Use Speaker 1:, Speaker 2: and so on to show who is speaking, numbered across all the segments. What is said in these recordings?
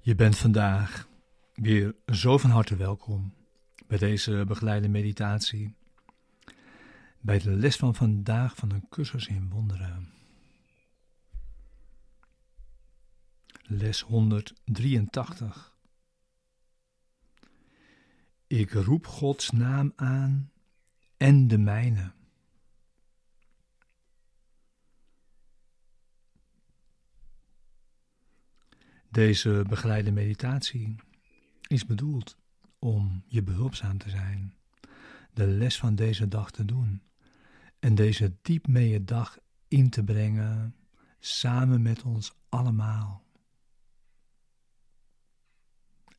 Speaker 1: Je bent vandaag weer zo van harte welkom bij deze begeleide meditatie, bij de les van vandaag van een cursus in wonderen. Les 183. Ik roep Gods naam aan en de mijne. Deze begeleide meditatie is bedoeld om je behulpzaam te zijn, de les van deze dag te doen en deze diep mee dag in te brengen samen met ons allemaal.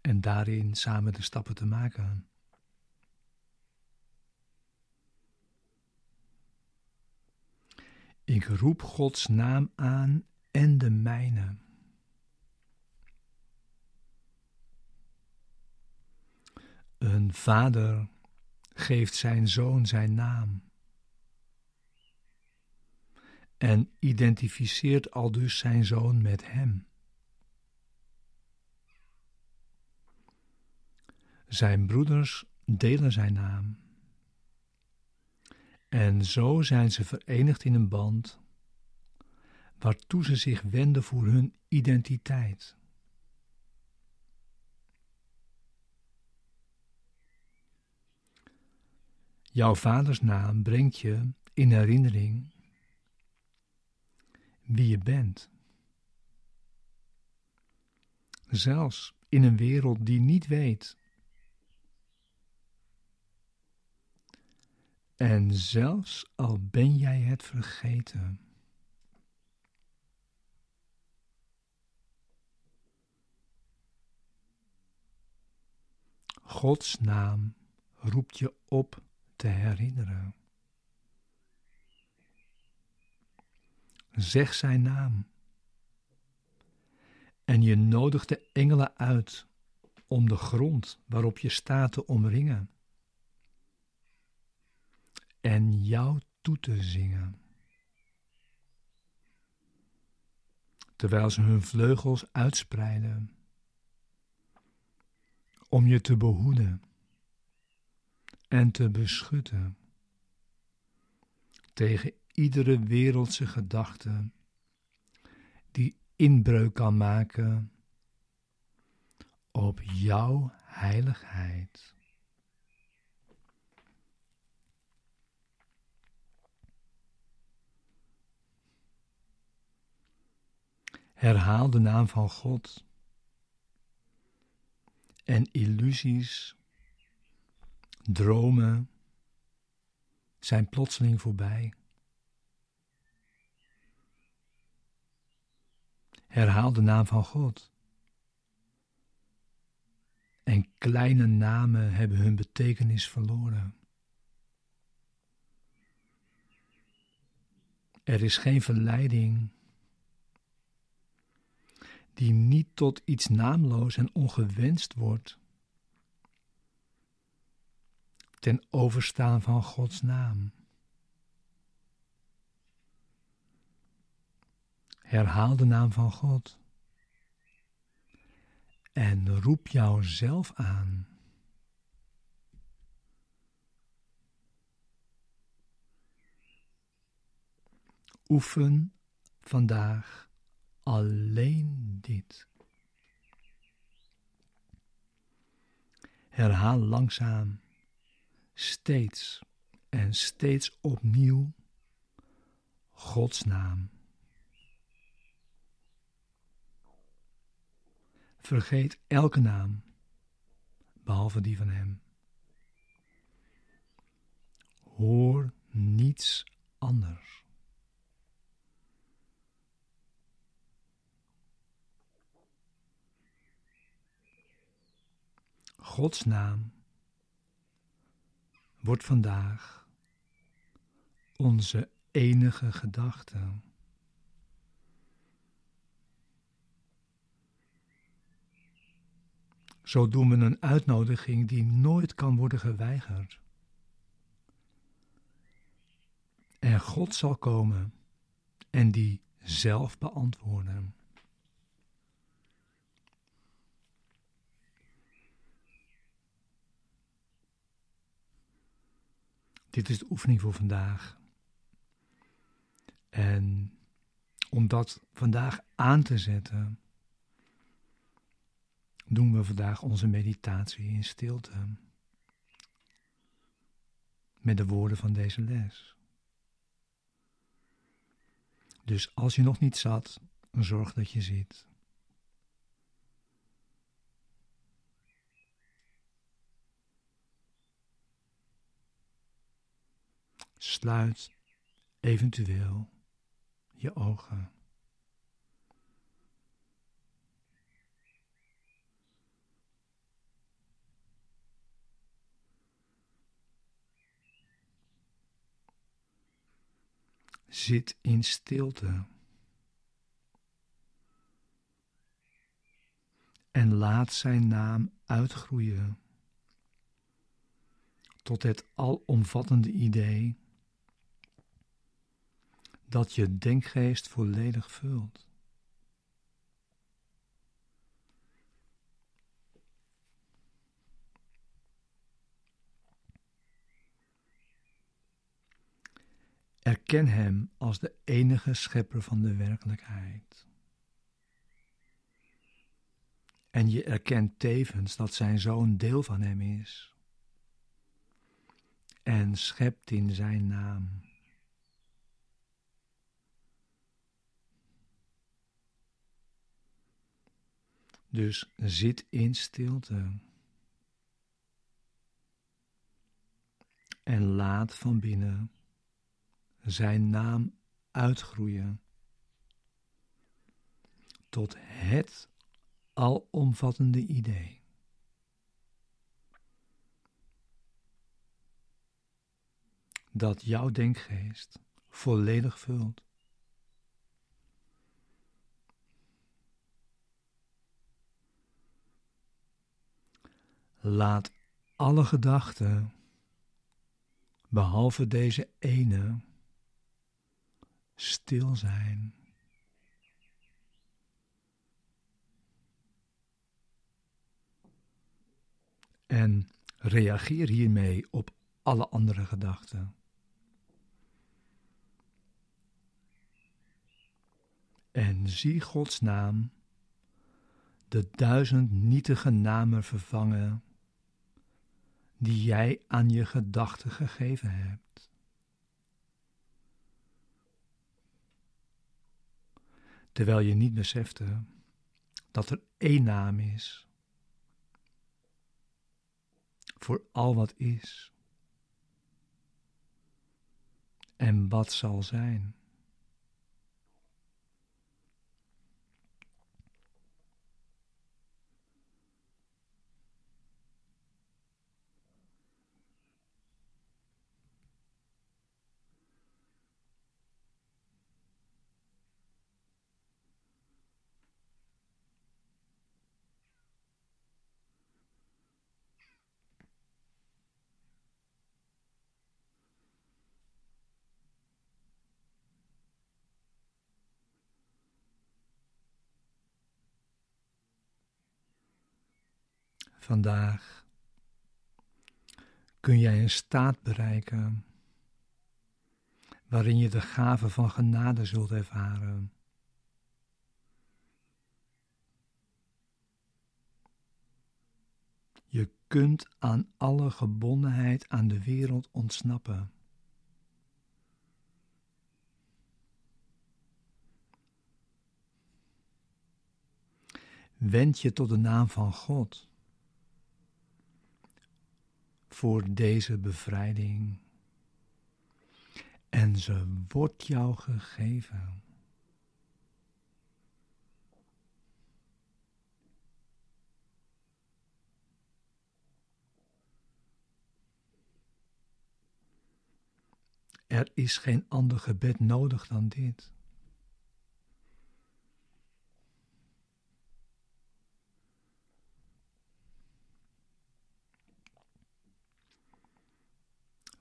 Speaker 1: En daarin samen de stappen te maken. Ik roep Gods naam aan en de mijne. Een vader geeft zijn zoon zijn naam en identificeert al dus zijn zoon met hem. Zijn broeders delen zijn naam. En zo zijn ze verenigd in een band waartoe ze zich wenden voor hun identiteit. Jouw vaders naam brengt je in herinnering wie je bent. Zelfs in een wereld die niet weet. En zelfs al ben jij het vergeten. Gods naam roept je op te herinneren. Zeg zijn naam. En je nodigt de engelen uit om de grond waarop je staat te omringen. En jou toe te zingen. Terwijl ze hun vleugels uitspreiden om je te behoeden en te beschutten tegen iedere wereldse gedachte die inbreuk kan maken op jouw heiligheid. Herhaal de naam van God en illusies Dromen zijn plotseling voorbij. Herhaal de naam van God. En kleine namen hebben hun betekenis verloren. Er is geen verleiding die niet tot iets naamloos en ongewenst wordt ten overstaan van Gods naam. Herhaal de naam van God en roep jouzelf aan. Oefen vandaag alleen dit. Herhaal langzaam steeds en steeds opnieuw Gods naam. Vergeet elke naam, behalve die van Hem. Hoor niets anders. Gods naam wordt vandaag onze enige gedachte. Zo doen we een uitnodiging die nooit kan worden geweigerd. En God zal komen en die zelf beantwoorden. Dit is de oefening voor vandaag. En om dat vandaag aan te zetten, doen we vandaag onze meditatie in stilte. Met de woorden van deze les. Dus als je nog niet zat, zorg dat je zit. Sluit eventueel je ogen. Zit in stilte. En laat zijn naam uitgroeien tot het alomvattende idee dat je denkgeest volledig vult. Erken Hem als de enige schepper van de werkelijkheid. En je erkent tevens dat Zijn Zoon deel van Hem is. En schept in Zijn naam. Dus zit in stilte. En laat van binnen zijn naam uitgroeien tot het alomvattende idee. Dat jouw denkgeest volledig vult. Laat alle gedachten, behalve deze ene, stil zijn. En reageer hiermee op alle andere gedachten. En zie Gods naam, de duizend nietige namen vervangen, die jij aan je gedachten gegeven hebt. terwijl je niet besefte dat er één naam is voor al wat is en wat zal zijn. Vandaag kun jij een staat bereiken waarin je de gave van genade zult ervaren. Je kunt aan alle gebondenheid aan de wereld ontsnappen. Wend je tot de naam van God voor deze bevrijding. En ze wordt jou gegeven. Er is geen ander gebed nodig dan dit.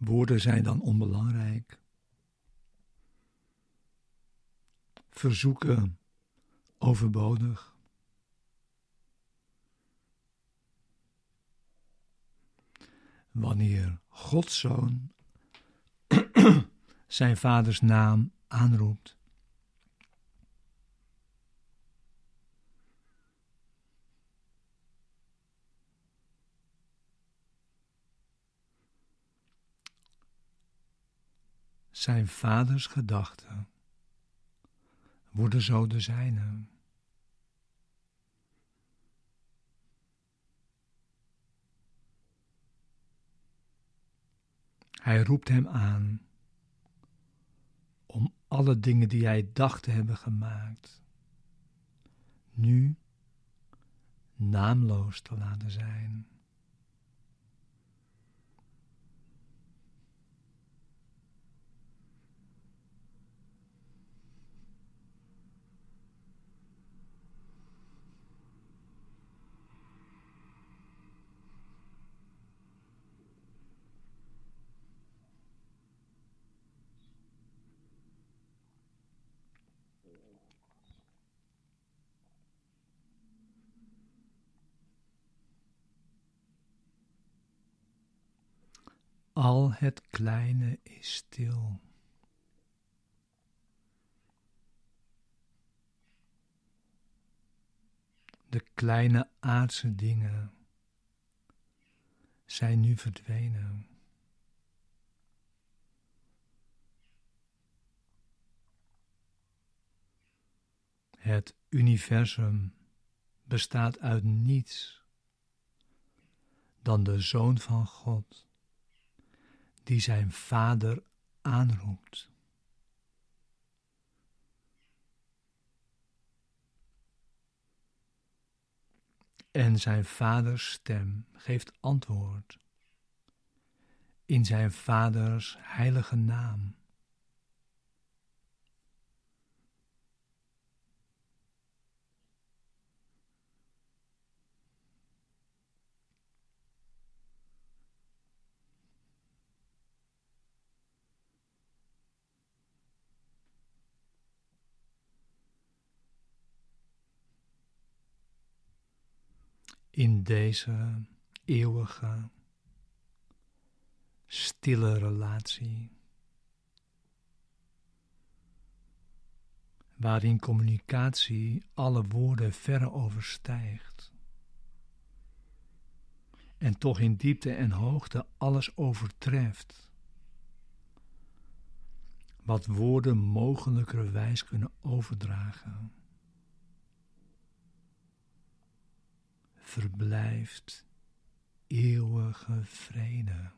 Speaker 1: Woorden zijn dan onbelangrijk. Verzoeken overbodig. Wanneer Gods Zoon zijn vaders naam aanroept. Zijn vaders gedachten worden zo de zijne. Hij roept hem aan om alle dingen die hij dacht te hebben gemaakt, nu naamloos te laten zijn. Al het kleine is stil. De kleine aardse dingen zijn nu verdwenen. Het universum bestaat uit niets dan de Zoon van God die zijn vader aanroept. En zijn vaders stem geeft antwoord in zijn vaders heilige naam. In deze eeuwige, stille relatie. Waarin communicatie alle woorden verre overstijgt. En toch in diepte en hoogte alles overtreft. Wat woorden mogelijkerwijs kunnen overdragen. Verblijft eeuwige vrede.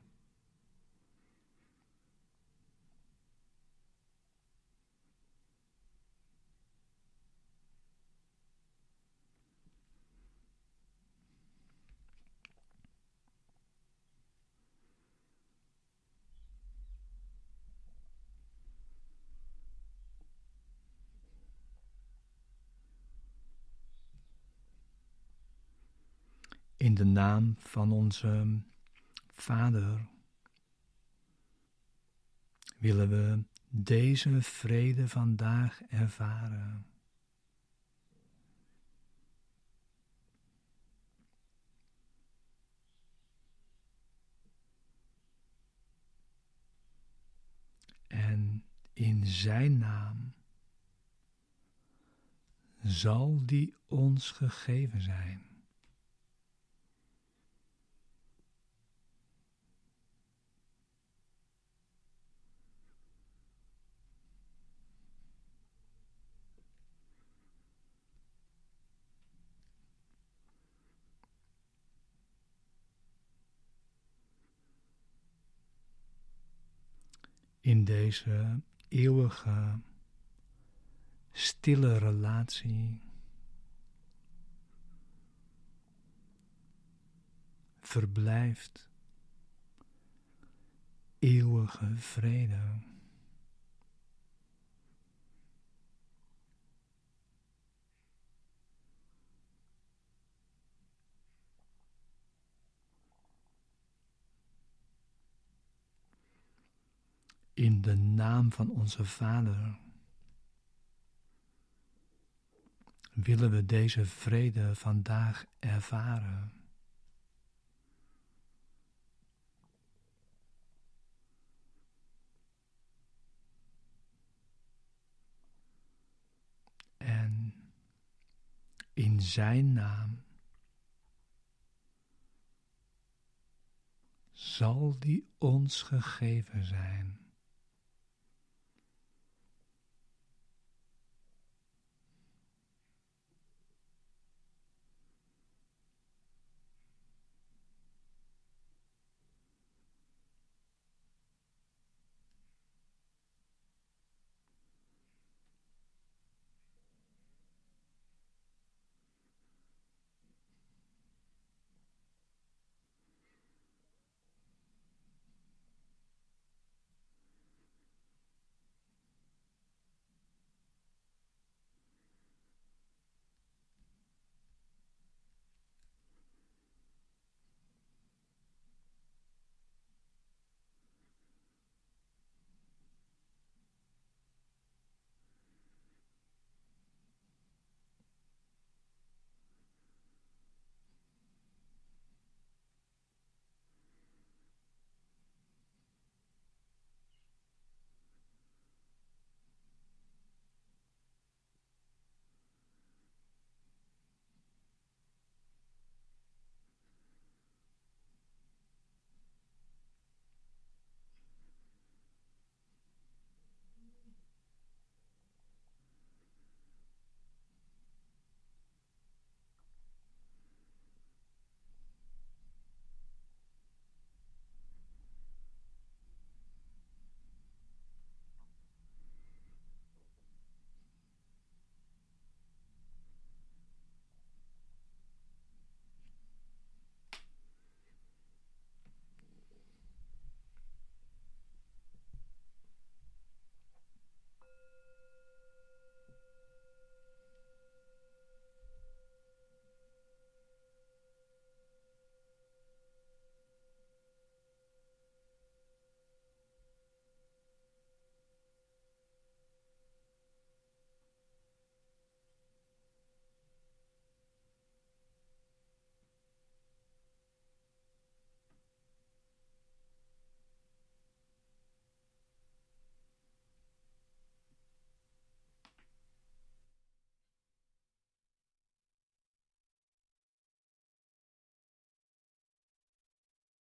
Speaker 1: In de naam van onze Vader willen we deze vrede vandaag ervaren. En in Zijn naam zal die ons gegeven zijn. In deze eeuwige, stille relatie. Verblijft eeuwige vrede. in de naam van onze Vader. Willen we deze vrede vandaag ervaren? En in Zijn naam zal die ons gegeven zijn.